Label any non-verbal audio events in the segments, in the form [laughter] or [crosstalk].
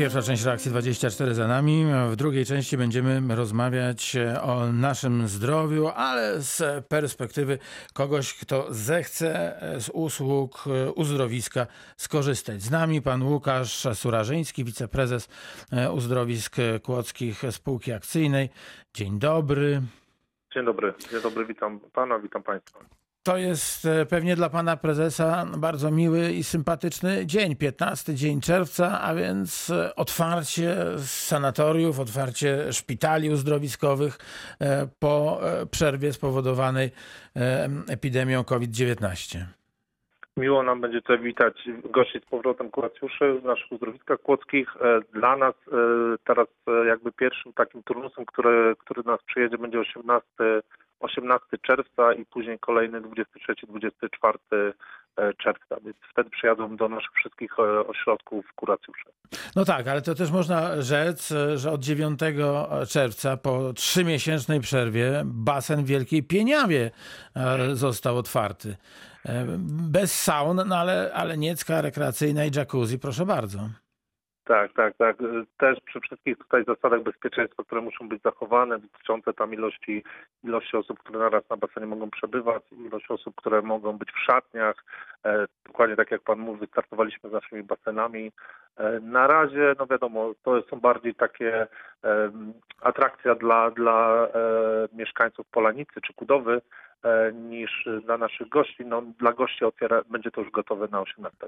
Pierwsza część reakcji 24 za nami. W drugiej części będziemy rozmawiać o naszym zdrowiu, ale z perspektywy kogoś, kto zechce z usług uzdrowiska skorzystać. Z nami pan Łukasz Surażyński, wiceprezes uzdrowisk kłodzkich spółki akcyjnej. Dzień dobry. Dzień dobry, dzień dobry, witam pana, witam państwa. To jest e, pewnie dla pana prezesa bardzo miły i sympatyczny dzień, 15 dzień czerwca, a więc e, otwarcie sanatoriów, otwarcie szpitali uzdrowiskowych e, po przerwie spowodowanej epidemią COVID-19. Miło nam będzie tutaj witać gości z powrotem kuracjuszy w naszych uzdrowiskach kłodzkich. Dla nas teraz jakby pierwszym takim turnusem, który, który nas przyjedzie będzie 18 18 czerwca i później kolejny 23-24 e, czerwca, więc wtedy przyjadą do naszych wszystkich e, ośrodków kuracjusze. No tak, ale to też można rzec, że od 9 czerwca po trzymiesięcznej przerwie basen Wielkiej Pieniawie e, został otwarty. Bez saun, no ale, ale niecka rekreacyjna i jacuzzi, proszę bardzo. Tak, tak, tak. Też przy wszystkich tutaj zasadach bezpieczeństwa, które muszą być zachowane, dotyczące tam ilości, ilości osób, które naraz na basenie mogą przebywać, ilość osób, które mogą być w szatniach. E, dokładnie tak jak Pan mówi, startowaliśmy z naszymi basenami. E, na razie, no wiadomo, to są bardziej takie e, atrakcja dla, dla e, mieszkańców Polanicy czy Kudowy, niż dla naszych gości. No, dla gości otwiera, będzie to już gotowe na 18.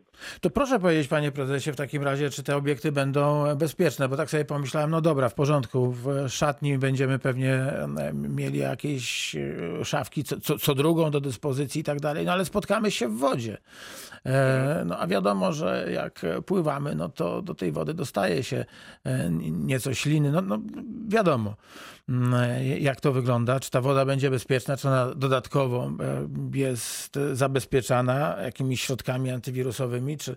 To proszę powiedzieć, panie prezesie, w takim razie, czy te obiekty będą bezpieczne, bo tak sobie pomyślałem, no dobra, w porządku, w szatni będziemy pewnie e, mieli jakieś e, szafki co, co, co drugą do dyspozycji i tak dalej, no ale spotkamy się w wodzie. E, no a wiadomo, że jak pływamy, no to do tej wody dostaje się nieco śliny, no, no wiadomo jak to wygląda, czy ta woda będzie bezpieczna, czy ona dodatkowo dodatkowo e, jest zabezpieczana jakimiś środkami antywirusowymi, czy,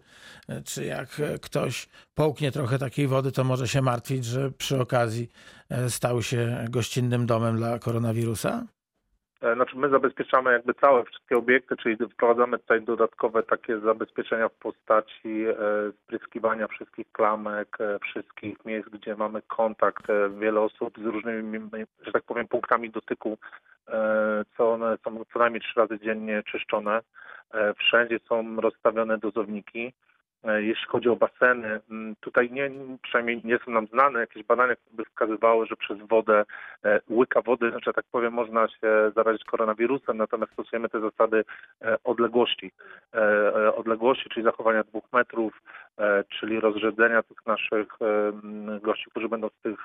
czy jak ktoś połknie trochę takiej wody, to może się martwić, że przy okazji e, stał się gościnnym domem dla koronawirusa? E, znaczy my zabezpieczamy jakby całe wszystkie obiekty, czyli wprowadzamy tutaj dodatkowe takie zabezpieczenia w postaci spryskiwania wszystkich klamek, wszystkich miejsc, gdzie mamy kontakt, wiele osób z różnymi, że tak powiem, punktami dotyku E, co one są co najmniej trzy razy dziennie czyszczone. E, wszędzie są rozstawione dozowniki. E, jeśli chodzi o baseny, tutaj nie, przynajmniej nie są nam znane jakieś badania, które by wskazywały, że przez wodę, łyka wody, że tak powiem, można się zarazić koronawirusem, natomiast stosujemy te zasady odległości. Odległości, czyli zachowania dwóch metrów, czyli rozrzedzenia tych naszych gości, którzy będą z tych,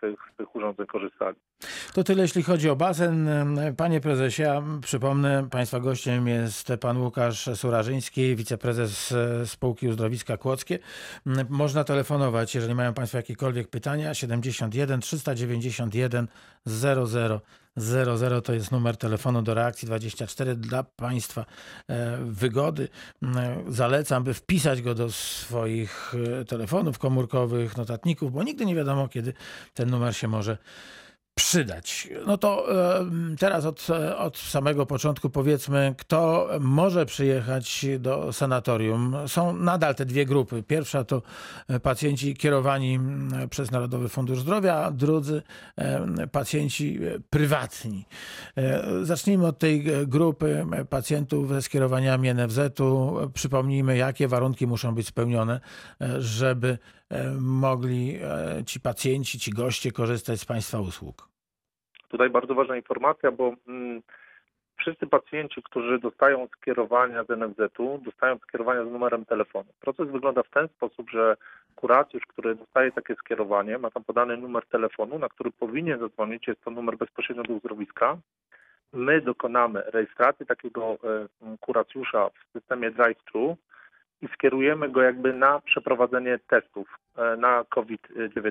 tych, tych urządzeń korzystali. To tyle, jeśli chodzi o basen. Panie prezesie, przypomnę, państwa gościem jest pan Łukasz Surażyński, wiceprezes e, spółki Uzdrowiska Kłodzkie. Można telefonować, jeżeli mają państwo jakiekolwiek pytania. 71 391 00 00 to jest numer telefonu do reakcji 24 dla Państwa e, wygody. Zalecam, by wpisać go do swoich e, telefonów komórkowych, notatników, bo nigdy nie wiadomo, kiedy ten numer się może przydać. No to teraz od, od samego początku powiedzmy, kto może przyjechać do sanatorium. Są nadal te dwie grupy. Pierwsza to pacjenci kierowani przez Narodowy Fundusz Zdrowia, a drudzy pacjenci prywatni. E, zacznijmy od tej grupy pacjentów ze skierowaniami NFZ-u. Przypomnijmy, jakie warunki muszą być spełnione, e, żeby e, mogli ci pacjenci, ci goście korzystać z Państwa usług. Tutaj bardzo ważna informacja, bo mm, wszyscy pacjenci, którzy dostają skierowania z NFZ-u, dostają skierowania z numerem telefonu. Proces wygląda w ten sposób, że kuracjusz, który dostaje takie skierowanie, ma tam podany numer telefonu, na który powinien zadzwonić, jest to numer bezpośrednio do uzdrowiska. My dokonamy rejestracji takiego e, kuracjusza w systemie drive-thru, i skierujemy go jakby na przeprowadzenie testów e, na COVID-19.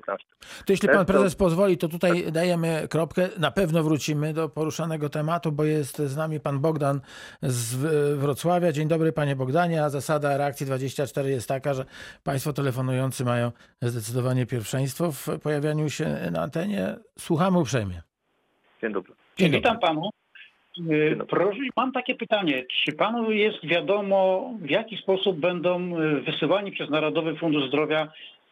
To jeśli pan prezes pozwoli, to tutaj dajemy kropkę. Na pewno wrócimy do poruszanego tematu, bo jest z nami pan Bogdan z Wrocławia. Dzień dobry panie Bogdanie, a zasada reakcji 24 jest taka, że państwo telefonujący mają zdecydowanie pierwszeństwo w pojawianiu się na antenie. Słuchamy uprzejmie. Dzień dobry. Dzień dobry. Witam panu. Y, proszę, mam takie pytanie. Czy panu jest wiadomo, w jaki sposób będą y, wysyłani przez Narodowy Fundusz Zdrowia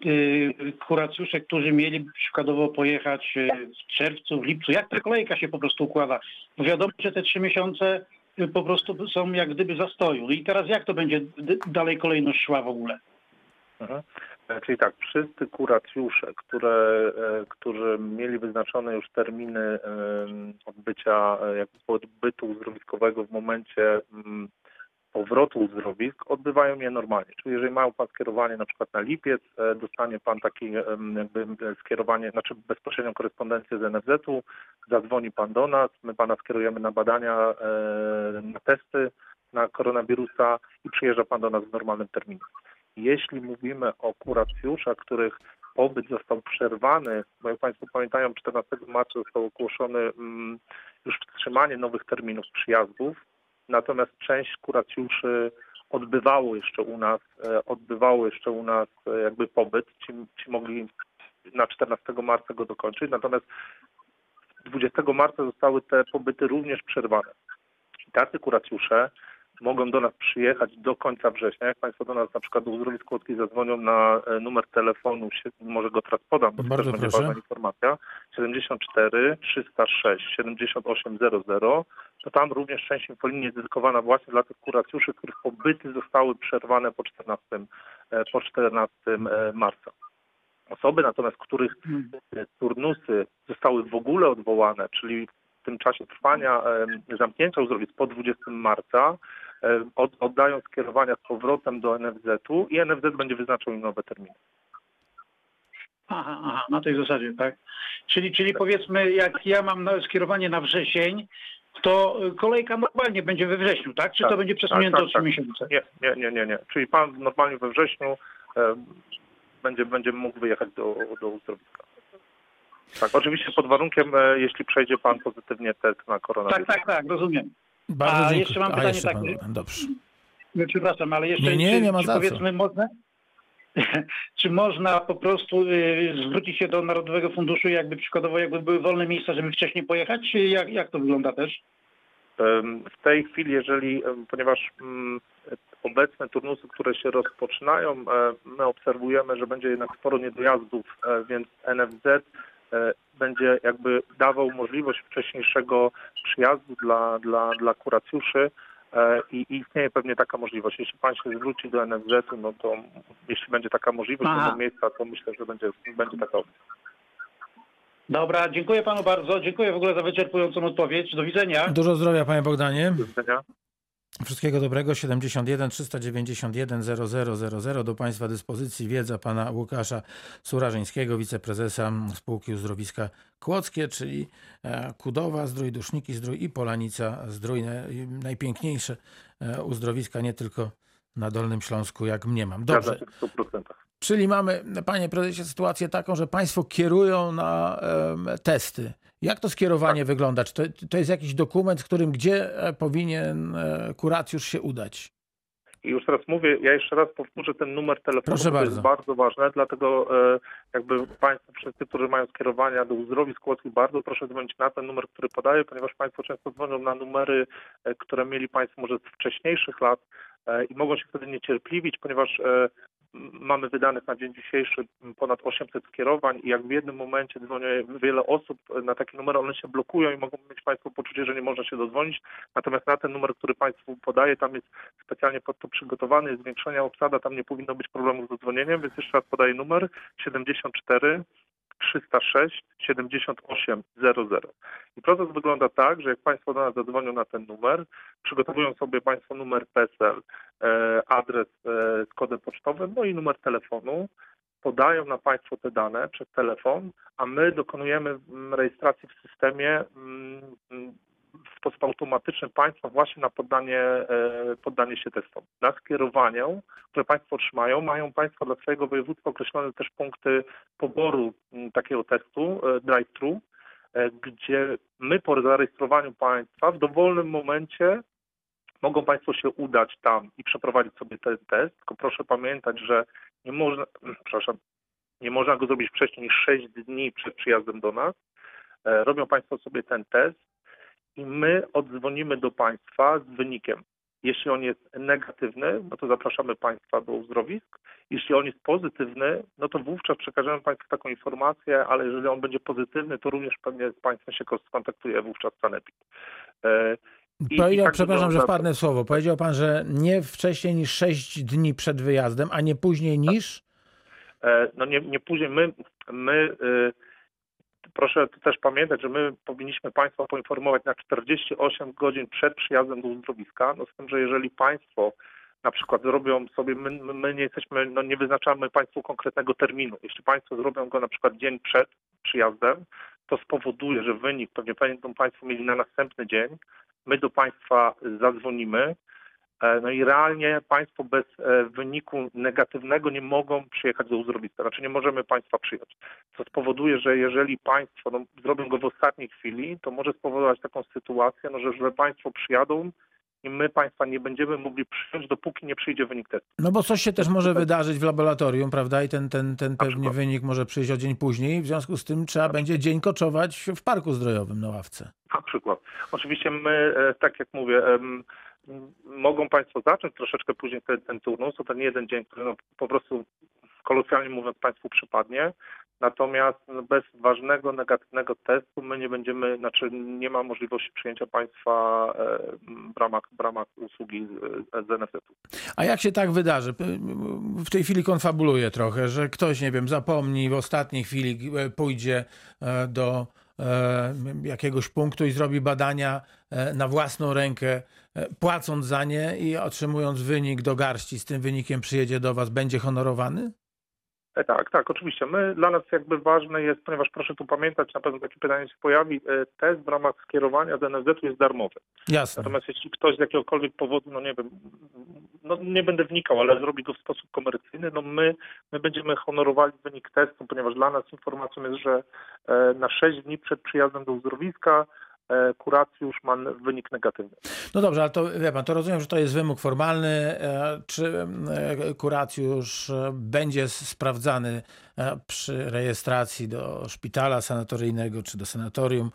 y, kuracjusze, którzy mieli przykładowo pojechać w czerwcu, w lipcu, jak ta kolejka się po prostu układa? Bo wiadomo, że te trzy miesiące po prostu są jak gdyby zastoju. I teraz jak to będzie dalej kolejność szła w ogóle? Mhm. E, Czyli tak, wszyscy kuracjusze, które, e, którzy mieli wyznaczone już terminy odbycia, e, jakby odbytu uzdrowiskowego w momencie mm, powrotu uzdrowisk, odbywają je normalnie. Czyli jeżeli mają Pan skierowanie na przykład na lipiec, dostanie Pan takie jakby skierowanie, znaczy bezpośrednią korespondencję z NFZ-u, zadzwoni Pan do nas, my Pana skierujemy na badania, na testy na koronawirusa i przyjeżdża Pan do nas w normalnym terminie. Jeśli mówimy o kuracjuszach, których pobyt został przerwany, bo jak Państwo pamiętają, 14 marca zostało ogłoszone mm, już wstrzymanie nowych terminów przyjazdów, natomiast część kuracjuszy odbywało jeszcze u nas, e, odbywało jeszcze u nas e, jakby pobyt, ci, ci mogli na 14 marca go dokończyć, natomiast 20 marca zostały te pobyty również przerwane. I tacy kuracjusze mogą do nas przyjechać do końca września. Jak Państwo do nas na przykład do uzdrowisk Kłodzkiej zadzwonią na e, numer telefonu, może go teraz podam, bo to też będzie ważna informacja, 74 306 7800, to tam również część infolinii jest dedykowana właśnie dla tych kuracjuszy, których pobyty zostały przerwane po 14, e, po 14 e, marca. Osoby natomiast, których e, turnusy zostały w ogóle odwołane, czyli w tym czasie trwania zamknięcia uzdrowisk po 20 marca, oddają skierowania z powrotem do NFZ-u i NFZ będzie wyznaczał im nowe terminy. Aha, aha, na tej zasadzie, tak? Czyli, czyli powiedzmy, jak ja mam skierowanie na wrzesień, to kolejka normalnie będzie we wrześniu, tak? Czy Tak, to będzie przesunięte tak, o trzy tak. miesiące? Nie, nie, nie, nie, nie. Czyli pan normalnie we wrześniu e, będzie, będzie mógł wyjechać do, do uzdrowiska. Tak, oczywiście pod warunkiem, e, jeśli przejdzie pan pozytywnie test na Tak, koronawirus. tak, tak, rozumiem. Bardzo A dziękuję. jeszcze mam A, pytanie jeszcze takie. pan Dobrze. No, Przepraszam, ale jeszcze Nie, nie, nie ma czy za co. powiedzmy można, [laughs] czy można po prostu y, zwrócić się do Narodowego Funduszu, jakby przykładowo jakby były wolne miejsca, żeby wcześniej pojechać, jak, jak to wygląda też? W tej chwili, jeżeli, ponieważ mm, obecne turnusy, które się rozpoczynają, e, my obserwujemy, że będzie jednak sporo niedojazdów, e, więc NFZ e, będzie jakby dawał możliwość wcześniejszego przyjazdu dla, dla, dla kuracjuszy e, i i istnieje pewnie taka możliwość. Jeśli pan się zwróci do NFZ-u, no to jeśli będzie taka możliwość, będą miejsca, to myślę, że będzie, będzie taka opcja. Dobra, dziękuję panu bardzo, dziękuję w ogóle za wyczerpującą odpowiedź. Do widzenia. Dużo zdrowia, panie Bogdanie. Do widzenia. Wszystkiego dobrego. 71 391 0000 do Państwa dyspozycji wiedza pana Łukasza Surażyńskiego, wiceprezesa spółki Uzdrowiska Kłodzkie, czyli e, Kudowa Zdrój, Duszniki Zdrój i Polanica Zdrój. Naj- Najpiękniejsze e, uzdrowiska nie tylko na Dolnym Śląsku, jak mnie mam. Dobrze. Zgadza się w 100%. Czyli mamy, panie prezesie, sytuację taką, że państwo kierują na testy. Jak to skierowanie wygląda? Czy to, to jest jakiś dokument, z którym gdzie e, powinien e, kuracjusz się udać? I już teraz mówię, ja jeszcze raz powtórzę ten numer telefonu, Proszę to jest bardzo. bardzo ważne, dlatego e, jakby Państwo wszyscy, którzy mają skierowania do uzdrowisk kłodzkich, bardzo proszę dzwonić na ten numer, który podaję, ponieważ Państwo często dzwonią na numery, które mieli Państwo może z wcześniejszych lat i mogą się wtedy niecierpliwić, ponieważ mamy wydanych na dzień dzisiejszy ponad 800 skierowań i jak w jednym momencie dzwoni wiele osób na takie numery, one się blokują i mogą mieć Państwo poczucie, że nie można się dodzwonić. Natomiast na ten numer, który Państwu podaję, tam jest specjalnie pod to przygotowany, jest zwiększenia obsada, tam nie powinno być problemów z dzwonieniem, więc jeszcze raz podaję numer 74 306 78 00. I proces wygląda tak, że jak Państwo do nas zadzwonią na ten numer, przygotowują sobie Państwo numer PESEL, e, adres e, z kodem pocztowym, no i numer telefonu, podają na Państwo te dane przez telefon, a my dokonujemy rejestracji w systemie mm, mm, w sposób automatyczny Państwa właśnie na poddanie, e, poddanie się testom. Na skierowaniu, które Państwo otrzymają, mają Państwo dla swojego województwa określone też punkty poboru m, takiego testu e, drive-thru, e, gdzie my po zarejestrowaniu Państwa w dowolnym momencie mogą Państwo się udać tam i przeprowadzić sobie ten test, tylko proszę pamiętać, że nie można, [clears throat] przepraszam, nie można go zrobić wcześniej niż 6 dni przed przyjazdem do nas. Robią Państwo sobie ten test i my oddzwonimy do Państwa z wynikiem. Jeśli on jest negatywny, no to zapraszamy Państwa do uzdrowisk. Jeśli on jest pozytywny, no to wówczas przekażemy Państwu taką informację, ale jeżeli on będzie pozytywny, to również pewnie z Państwem się skontaktuje wówczas Sanepid. E, i- Powiedział, i tak przepraszam, że wpadnę w słowo. Powiedział pan, że nie wcześniej niż 6 dni przed wyjazdem, a nie później niż. E, no nie, nie później my, my y, proszę też pamiętać, że my powinniśmy Państwa poinformować na 48 godzin przed przyjazdem do uzdrowiska, no z tym, że jeżeli Państwo na przykład zrobią sobie, my, my- nie jesteśmy, no nie wyznaczamy Państwu konkretnego terminu. Jeśli Państwo zrobią go na przykład dzień przed przyjazdem, to spowoduje, że wynik pewnie będą Państwo mieli na następny dzień. My do Państwa zadzwonimy, No i realnie Państwo bez e, wyniku negatywnego nie mogą przyjechać do uzdrowiska. Znaczy nie możemy Państwa przyjąć. Co spowoduje, że jeżeli Państwo no, zrobią go w ostatniej chwili, to może spowodować taką sytuację, no, że, że Państwo przyjadą i my Państwa nie będziemy mogli przyjąć, dopóki nie przyjdzie wynik testu. No bo coś się też może wydarzyć w laboratorium, prawda? I ten, ten, ten pewnie wynik może przyjść o dzień później. W związku z tym trzeba będzie dzień koczować w parku zdrojowym na ławce. Na przykład. Oczywiście my, e, tak jak mówię, mogą Państwo zacząć troszeczkę później ten, ten turnus, to ten jeden dzień, który no, po prostu kolokwialnie mówiąc Państwu przypadnie. Natomiast no, bez ważnego, negatywnego testu my nie będziemy, znaczy nie ma możliwości przyjęcia Państwa e, w ramach, w ramach usługi e, z NFZ-u. A jak się tak wydarzy? W tej chwili konfabuluję trochę, że ktoś, nie wiem, zapomni w ostatniej chwili e, pójdzie do jakiegoś punktu i zrobi badania e, na własną rękę, e, płacąc za nie i otrzymując wynik do garści, z tym wynikiem przyjedzie do Was, będzie honorowany? E, Tak, tak, oczywiście. My, dla nas jakby ważne jest, ponieważ proszę tu pamiętać, na pewno takie pytanie się pojawi, e, test w ramach skierowania do NFZ-u jest darmowy. Jasne. Natomiast jeśli ktoś z jakiegokolwiek powodu, no nie wiem, no nie będę wnikał, ale zrobi go w sposób komercyjny, no my, my będziemy honorowali wynik testu, ponieważ dla nas informacją jest, że e, na 6 dni przed przyjazdem do uzdrowiska kuracjusz ma wynik negatywny. No dobrze, ale to wie pan, to rozumiem, że to jest wymóg formalny. E, Czy e, kuracjusz e, będzie sprawdzany e, przy rejestracji do szpitala sanatoryjnego czy do sanatorium?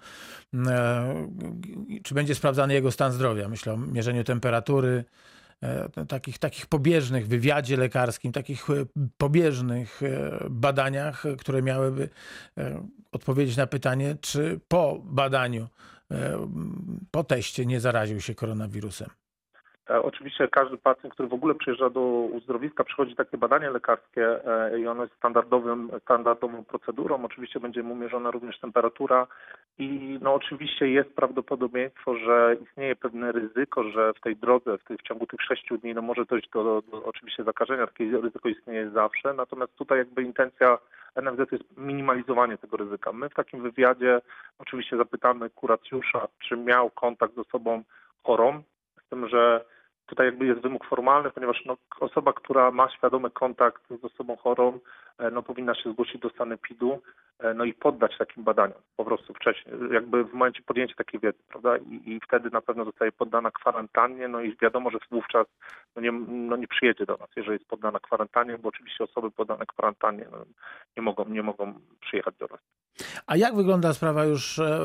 E, Czy będzie sprawdzany jego stan zdrowia? Myślę o mierzeniu temperatury, e, takich, takich pobieżnych wywiadzie lekarskim, takich e, pobieżnych e, badaniach, e, które miałyby e, odpowiedzieć na pytanie, czy po badaniu, e, po teście nie zaraził się koronawirusem. E, Oczywiście każdy pacjent, który w ogóle przyjeżdża do uzdrowiska, przychodzi takie badanie lekarskie e, i ono jest standardowym, standardową procedurą. Oczywiście będzie mu mierzona również temperatura i no oczywiście jest prawdopodobieństwo, że istnieje pewne ryzyko, że w tej drodze, w, tej, w ciągu tych sześciu dni no może dojść do, do, do oczywiście zakażenia. Takie ryzyko istnieje zawsze, natomiast tutaj jakby intencja NFZ jest minimalizowanie tego ryzyka. My w takim wywiadzie oczywiście zapytamy kuracjusza, czy miał kontakt z osobą chorą, z tym, że tutaj jakby jest wymóg formalny, ponieważ no, osoba, która ma świadomy kontakt z osobą chorą, e, no, powinna się zgłosić do sanepidu e, no i poddać takim badaniom po prostu wcześniej, jakby w momencie podjęcia takiej wiedzy, prawda? I, i wtedy na pewno zostaje poddana kwarantannie, no i wiadomo, że wówczas no nie, no nie przyjedzie do nas, jeżeli jest poddana kwarantannie, bo oczywiście osoby poddane kwarantannie no, nie, mogą, nie mogą przyjechać do nas. A jak wygląda sprawa już e,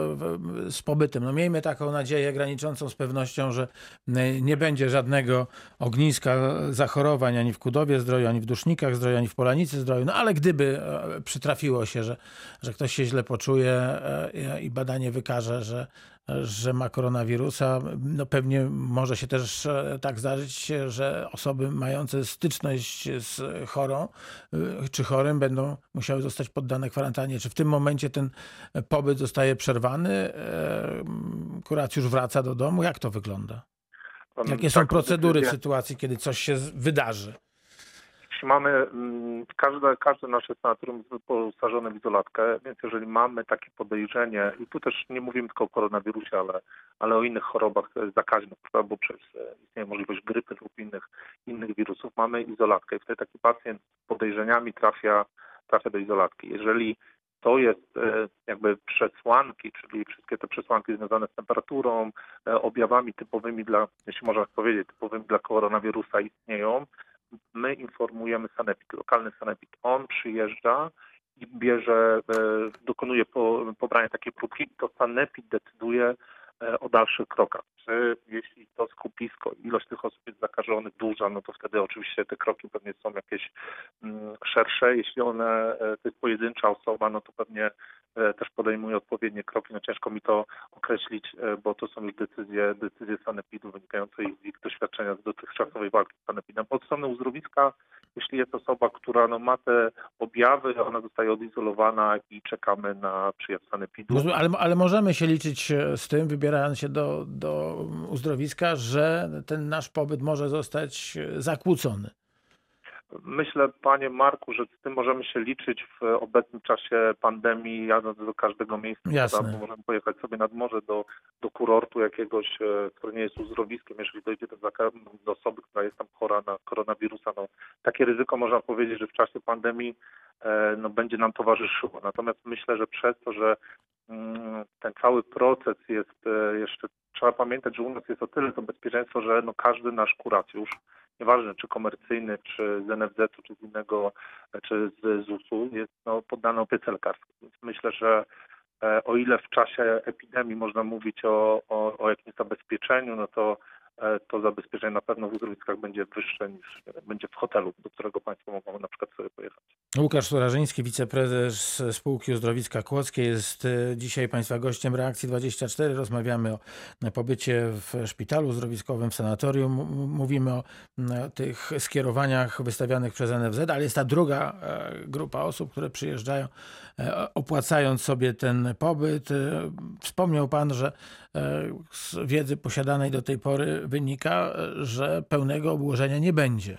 z pobytem? No miejmy taką nadzieję graniczącą z pewnością, że e, nie będzie żadnego ogniska zachorowań ani w Kudowie Zdroju, ani w Dusznikach Zdroju, ani w Polanicy Zdroju. No ale gdyby e, przytrafiło się, że, że ktoś się źle poczuje i badanie wykaże, że, że ma koronawirusa, no pewnie może się też e, tak zdarzyć, że osoby mające styczność z chorą y, czy chorym będą musiały zostać poddane kwarantannie. Czy w tym momencie ten pobyt zostaje przerwany? e, Kuracjusz wraca do domu? Jak to wygląda? Jakie są Taką procedury w sytuacji, kiedy coś się wydarzy? Mamy, mm, każde, każde nasze sanatorium jest wyposażone w izolatkę, więc jeżeli mamy takie podejrzenie, i tu też nie mówimy tylko o koronawirusie, ale, ale o innych chorobach e, zakaźnych, bo przez e, istnieje możliwość grypy lub innych, innych wirusów, mamy izolatkę i wtedy taki pacjent z podejrzeniami trafia, trafia do izolatki. Jeżeli to jest e, jakby przesłanki, czyli wszystkie te przesłanki związane z temperaturą, objawami typowymi dla, jeśli można tak powiedzieć, typowymi dla koronawirusa istnieją, my informujemy sanepid, lokalny sanepid. On przyjeżdża i bierze, e, dokonuje po, pobrania takiej próbki, to sanepid decyduje e, o dalszych krokach. czy jeśli to skupisko, ilość tych osób jest zakażonych duża, no to wtedy oczywiście te kroki pewnie są jakieś mm, szersze. Jeśli one, e, to jest pojedyncza osoba, no to pewnie też podejmuje odpowiednie kroki. No ciężko mi to określić, e, bo to są już decyzje, decyzje sanepidu wynikające z ich doświadczenia z dotychczasowej walki z sanepidem. Od strony uzdrowiska, jeśli jest osoba, która no, ma te objawy, ona zostaje odizolowana i czekamy na przyjazd sanepidu. Ale, ale możemy się liczyć e, z tym, wybierając się do, do uzdrowiska, że ten nasz pobyt może zostać e, zakłócony. Myślę, panie Marku, że z tym możemy się liczyć w obecnym czasie pandemii, jadąc do każdego miejsca. Jasne. Możemy pojechać sobie nad morze do, do kurortu jakiegoś, e, który nie jest uzdrowiskiem, jeżeli dojdzie do, do osoby, która jest tam chora na koronawirusa. No, takie ryzyko można powiedzieć, że w czasie pandemii e, no, będzie nam towarzyszyło. Natomiast myślę, że przez to, że mm, ten cały proces jest e, jeszcze, trzeba pamiętać, że u nas jest o tyle to bezpieczeństwo, że no, każdy nasz kuracjusz, nieważne czy komercyjny, czy z NFZ-u, czy z innego, czy z ZUS-u, jest no, poddany opiece lekarskiej. Więc myślę, że e, o ile w czasie epidemii można mówić o, o, o jakimś zabezpieczeniu, no to to zabezpieczenie na pewno w uzdrowiskach będzie wyższe niż e, będzie w hotelu, do którego Państwo mogą na przykład sobie pojechać. Łukasz Surażyński, wiceprezes spółki Uzdrowiska Kłodzkie jest e, dzisiaj Państwa gościem Reakcji 24. Rozmawiamy o pobycie w szpitalu uzdrowiskowym, w sanatorium. Mówimy o tych skierowaniach wystawianych przez NFZ, ale jest ta druga e, grupa osób, które przyjeżdżają e, opłacając sobie ten pobyt. E, Wspomniał Pan, że e, z wiedzy posiadanej do tej pory wynika, e, że pełnego obłożenia nie będzie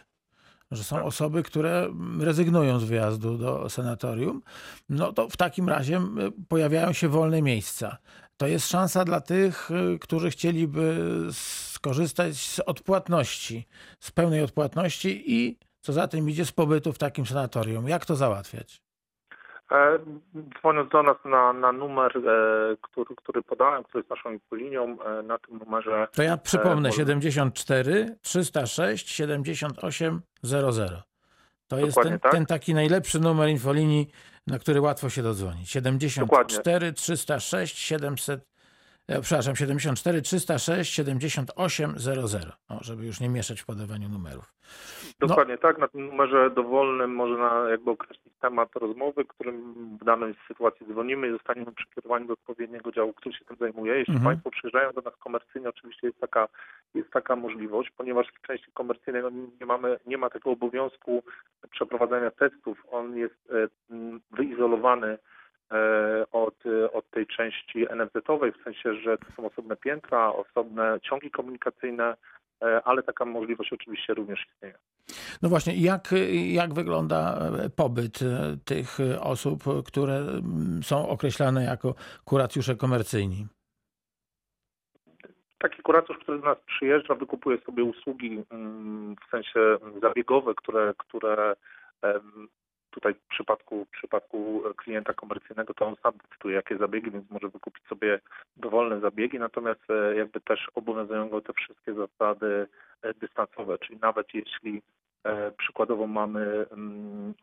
że są osoby, które rezygnują z wyjazdu do sanatorium, no to w takim razie pojawiają się wolne miejsca. To jest szansa dla tych, y, którzy chcieliby skorzystać z odpłatności, z pełnej odpłatności i co za tym idzie z pobytu w takim sanatorium. Jak to załatwiać? E, Dzwoniąc do nas na, na numer, e, który, który podałem, który jest naszą infolinią, e, na tym numerze To ja przypomnę E, 74 306 78 00. To jest Dokładnie ten, tak. ten taki najlepszy numer infolinii, na który łatwo się dodzwonić. 74 306 700 e, przepraszam, 74 306 78 00. O, żeby już nie mieszać w podawaniu numerów. Dokładnie tak, na tym numerze dowolnym można jakby określić temat rozmowy, którym w danej sytuacji dzwonimy i zostaniemy przekierowani do odpowiedniego działu, który się tym zajmuje. Jeśli Mhm. Państwo przyjeżdżają do nas komercyjnie, oczywiście jest taka, jest taka możliwość, ponieważ w części komercyjnej no, nie, mamy, nie ma tego obowiązku przeprowadzania testów. On jest e, wyizolowany od, e, od tej części NFZ-owej, w sensie, że to są osobne piętra, osobne ciągi komunikacyjne, e, ale taka możliwość oczywiście również istnieje. No właśnie, jak, jak wygląda e, pobyt e, tych e, osób, które są określane jako kuracjusze komercyjni? taki kurator, który do nas przyjeżdża, wykupuje sobie usługi mm, w sensie zabiegowe, które, które tutaj w przypadku, w przypadku klienta komercyjnego to on sam decyduje, jakie zabiegi, więc może wykupić sobie dowolne zabiegi, natomiast e, jakby też obowiązują go te wszystkie zasady e, dystansowe, czyli nawet jeśli e, przykładowo mamy mm,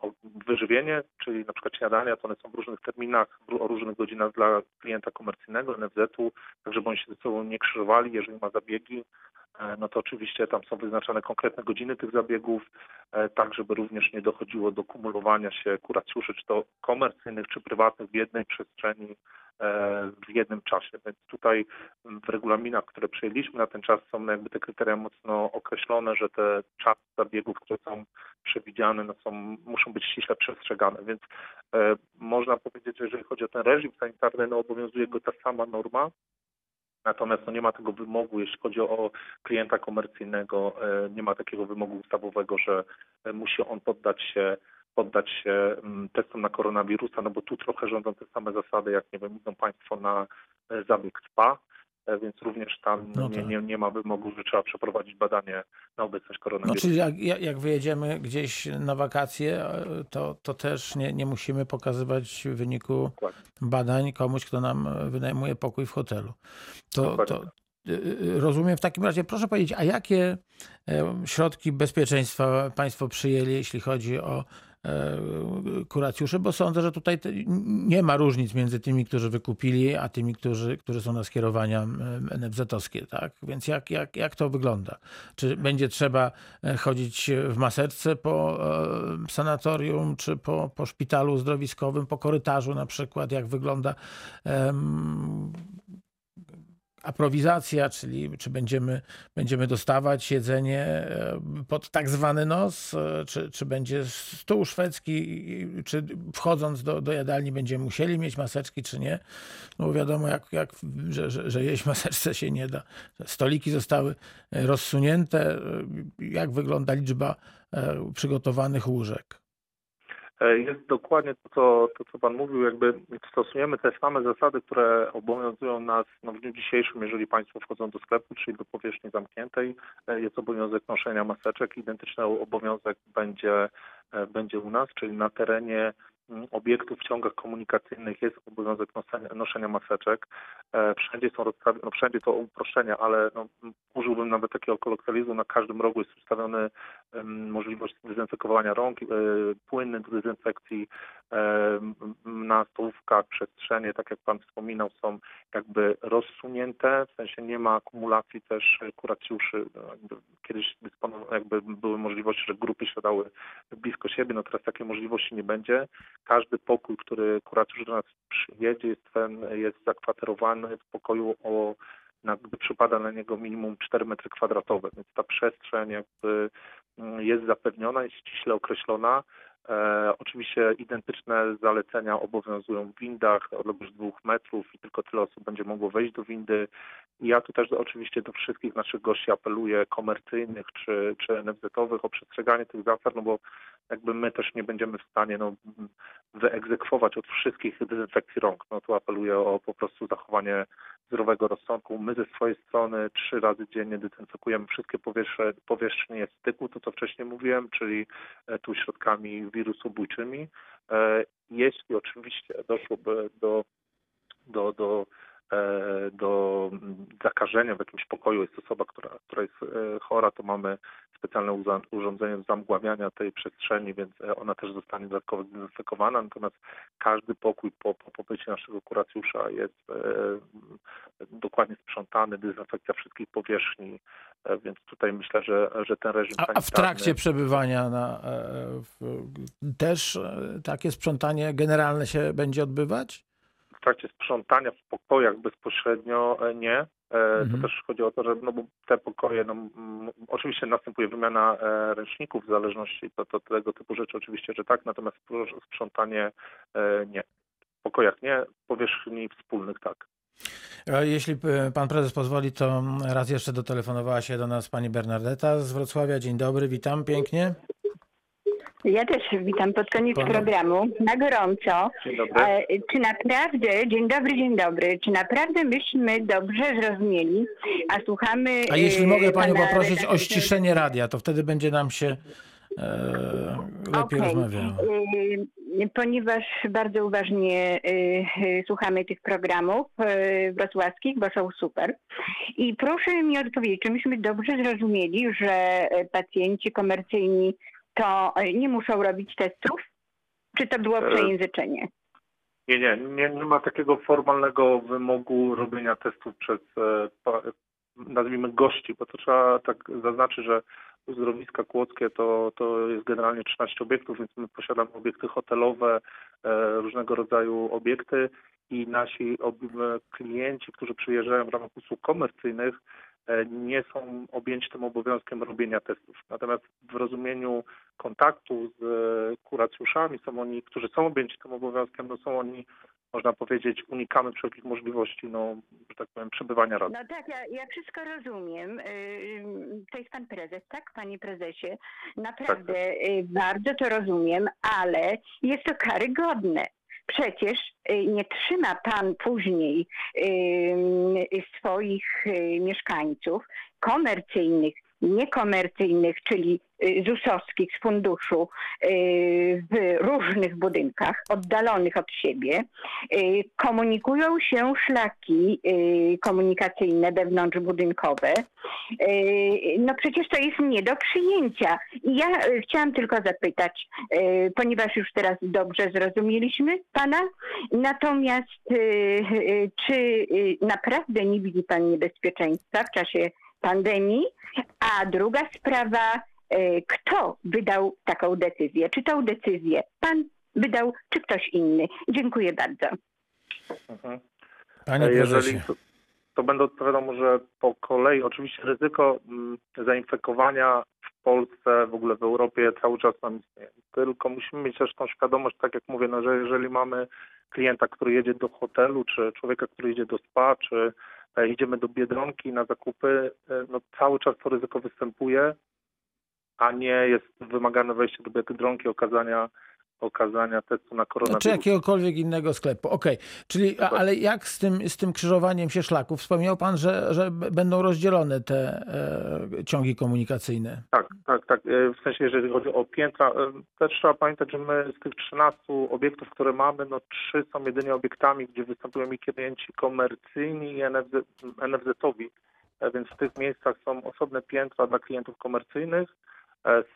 wyżywienie, czyli na przykład śniadania, to one są w różnych terminach, o różnych godzinach dla klienta komercyjnego, NFZ-u, tak żeby oni się ze sobą nie krzyżowali, jeżeli ma zabiegi, e, no to oczywiście tam są wyznaczane konkretne godziny tych zabiegów, e, tak żeby również nie dochodziło do kumulowania się kuracjuszy, czy to komercyjnych, czy prywatnych w jednej przestrzeni. e, w jednym czasie. Więc tutaj w regulaminach, które przyjęliśmy na ten czas są jakby te kryteria mocno określone, że te czasy zabiegów, które są przewidziane, no są, muszą być ściśle przestrzegane. Więc e, można powiedzieć, że jeżeli chodzi o ten reżim sanitarny, no obowiązuje go ta sama norma, Natomiast no, nie ma tego wymogu, jeśli chodzi o klienta komercyjnego, e, nie ma takiego wymogu ustawowego, że e, musi on poddać się poddać się mm, testom na koronawirusa, no bo tu trochę rządzą te same zasady, jak nie wiem, idą Państwo na e, zabieg SPA, e, więc również tam No nie, tak. nie, nie ma wymogu, że trzeba przeprowadzić badanie na obecność No, koronawirusa. czyli jak, jak wyjedziemy gdzieś na wakacje, e, to, to też nie, nie musimy pokazywać wyniku Dokładnie. badań komuś, kto nam wynajmuje pokój w hotelu. To, to y, rozumiem w takim razie, proszę powiedzieć, a jakie środki bezpieczeństwa Państwo przyjęli, jeśli chodzi o kuracjuszy, bo sądzę, że tutaj nie ma różnic między tymi, którzy wykupili, a tymi, którzy, którzy są na skierowania NFZ-owskie, tak? Więc jak, jak, jak to wygląda? Czy będzie trzeba e, chodzić w maseczce po e, sanatorium, czy po, po szpitalu zdrowiskowym, po korytarzu na przykład? Jak wygląda em, aprowizacja, czyli czy będziemy, będziemy dostawać jedzenie e, pod tak zwany nos, e, czy, czy będzie stół szwedzki, czy wchodząc do, do jadalni będziemy musieli mieć maseczki, czy nie. No bo wiadomo, jak, jak, że, że, że jeść maseczce się nie da. Stoliki zostały rozsunięte. E, Jak wygląda liczba przygotowanych łóżek? E, Jest dokładnie to co, to, co Pan mówił, jakby stosujemy te same zasady, które obowiązują nas no, w dniu dzisiejszym, jeżeli Państwo wchodzą do sklepu, czyli do powierzchni zamkniętej, e, jest obowiązek noszenia maseczek. Identyczny obowiązek będzie, e, będzie u nas, czyli na terenie obiektów w ciągach komunikacyjnych jest obowiązek noszenia, maseczek. Wszędzie są no wszędzie to uproszczenia, ale no, użyłbym nawet takiego kolokwializmu, na każdym rogu jest ustawiony możliwość dezynfekowania rąk, e, płynny do dezynfekcji e, na stołówkach, przestrzenie, tak jak Pan wspominał, są jakby rozsunięte, w sensie nie ma akumulacji też kuracjuszy. No, Kiedyś jakby były możliwości, że grupy siadały blisko siebie, no teraz takiej możliwości nie będzie. Każdy pokój, który kuracjusz do nas przyjedzie, jest, jest zakwaterowany w pokoju o na, przypada na niego minimum 4 metry kwadratowe, więc ta przestrzeń jakby jest zapewniona, jest ściśle określona. E, oczywiście identyczne zalecenia obowiązują w windach, odległość dwóch metrów i tylko tyle osób będzie mogło wejść do windy. Ja tu też oczywiście do wszystkich naszych gości apeluję, komercyjnych czy, czy NFZ-owych o przestrzeganie tych zasad, no bo jakby my też nie będziemy w stanie no, wyegzekwować od wszystkich dezynfekcji rąk. No tu apeluję o po prostu zachowanie zdrowego rozsądku. My ze swojej strony trzy razy dziennie dezynfekujemy wszystkie powierzchnie, powierzchnie styku, to co wcześniej mówiłem, czyli e, tu środkami wirusobójczymi. E, Jeśli oczywiście doszłoby do, do, do, e, do mm, zakażenia w jakimś pokoju, jest osoba, która, która jest chora, to mamy specjalne urządzenie do zamgławiania tej przestrzeni, więc e, ona też zostanie dodatkowo zdezynfekowana. Natomiast każdy pokój po, po pobycie naszego kuracjusza jest e, dokładnie sprzątany, dezynfekcja wszystkich powierzchni, e, więc tutaj myślę, że, że ten reżim A, a w trakcie przebywania na, w, też takie sprzątanie generalne się będzie odbywać? W trakcie sprzątania w pokojach bezpośrednio e, nie. E, Mhm. To też chodzi o to, że no bo te pokoje, no, oczywiście następuje wymiana e, ręczników w zależności to, to tego typu rzeczy oczywiście, że tak, natomiast sprzątanie nie. W pokojach nie, powierzchni wspólnych tak. Jeśli pan prezes pozwoli, to raz jeszcze dotelefonowała się do nas pani Bernardeta z Wrocławia. Dzień dobry, witam pięknie. Ja też witam pod koniec Pana- programu na gorąco. Dzień dobry. E, Czy naprawdę, dzień dobry, dzień dobry, czy naprawdę myśmy dobrze zrozumieli, a słuchamy... A jeśli e, mogę panią pana poprosić o ściszenie radia, to wtedy będzie nam się e, lepiej Okej. rozmawiało. Y, Ponieważ bardzo uważnie y, słuchamy tych programów y, wrocławskich, bo są super. I proszę mi odpowiedzieć, czy myśmy dobrze zrozumieli, że pacjenci komercyjni to y, nie muszą robić testów? Czy to było E, przejęzyczenie? Nie, nie, nie, nie ma takiego formalnego wymogu robienia testów przez, e, nazwijmy, gości, bo to trzeba tak zaznaczyć, że uzdrowiska kłodzkie to, to jest generalnie 13 obiektów, więc my posiadamy obiekty hotelowe, e, różnego rodzaju obiekty i nasi e, klienci, którzy przyjeżdżają w ramach usług komercyjnych, e, nie są objęci tym obowiązkiem robienia testów. Natomiast w rozumieniu kontaktu z e, kuracjuszami są oni, którzy są objęci tym obowiązkiem, no są oni, można powiedzieć, unikamy wszelkich możliwości, no, że tak powiem, przebywania razem. No tak, ja, ja wszystko rozumiem. Ym, To jest pan prezes, tak, panie prezesie? Naprawdę y, bardzo to rozumiem, ale jest to karygodne. Przecież y, nie trzyma pan później ym, swoich y, mieszkańców komercyjnych niekomercyjnych, czyli y, ZUS-owskich z funduszu y, w różnych budynkach, oddalonych od siebie, y, komunikują się szlaki komunikacyjne wewnątrzbudynkowe. No przecież to jest nie do przyjęcia. I ja chciałam tylko zapytać, ponieważ już teraz dobrze zrozumieliśmy Pana, natomiast czy naprawdę nie widzi Pan niebezpieczeństwa w czasie pandemii? A druga sprawa, y, kto wydał taką decyzję? Czy tą decyzję Pan wydał, czy ktoś inny? Dziękuję bardzo. Mhm. Panie E, prezesie. Jeżeli to, to będę odpowiadał może po kolei. Oczywiście ryzyko mm, zainfekowania w Polsce, w ogóle w Europie cały czas nam istnieje. Tylko musimy mieć też tą świadomość, tak jak mówię, no, że jeżeli mamy klienta, który jedzie do hotelu, czy człowieka, który jedzie do spa, czy e, idziemy do Biedronki na zakupy, e, no cały czas to ryzyko występuje, a nie jest wymagane wejście do Biedronki, okazania, okazania testu na Czy koronawirus. jakiegokolwiek innego sklepu. Okej, czyli, a, ale jak z tym, z tym krzyżowaniem się szlaków? Wspomniał pan, że, że będą rozdzielone te e, ciągi komunikacyjne. Tak, tak, tak. E, W sensie, jeżeli chodzi o piętra, e, też trzeba pamiętać, że my z tych 13 obiektów, które mamy, no trzy są jedynie obiektami, gdzie występują i klienci komercyjni i NFZ, NFZ-owi. E, Więc w tych miejscach są osobne piętra dla klientów komercyjnych,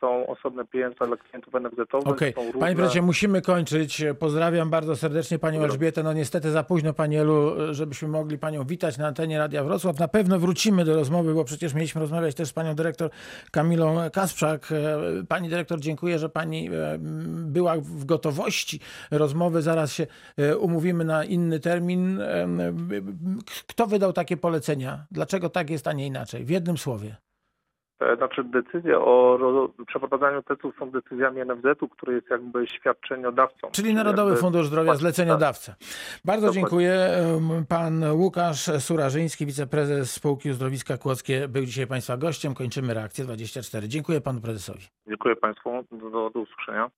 są osobne piętra dla klientów NFZ-owych. Są różne... panie prezesie, musimy kończyć. Pozdrawiam bardzo serdecznie panią. Elżbietę. No niestety za późno, pani Elu, żebyśmy mogli panią witać na antenie Radia Wrocław. Na pewno wrócimy do rozmowy, bo przecież mieliśmy rozmawiać też z panią dyrektor Kamilą Kasprzak. E, Pani dyrektor, dziękuję, że pani e, była w gotowości rozmowy. Zaraz się e, umówimy na inny termin. E, Kto wydał takie polecenia? Dlaczego tak jest, a nie inaczej? W jednym słowie. E, Znaczy decyzje o ro- przeprowadzaniu testów są decyzjami NFZ-u, który jest jakby świadczeniodawcą. Czyli Narodowy jakby- Fundusz Zdrowia, Tak, zleceniodawca. Bardzo Dokładnie. dziękuję. Pan Łukasz Surażyński, wiceprezes spółki Uzdrowiska Kłodzkie, był dzisiaj Państwa gościem. Kończymy reakcję 24. Dziękuję Panu Prezesowi. Dziękuję Państwu. Do, do usłyszenia.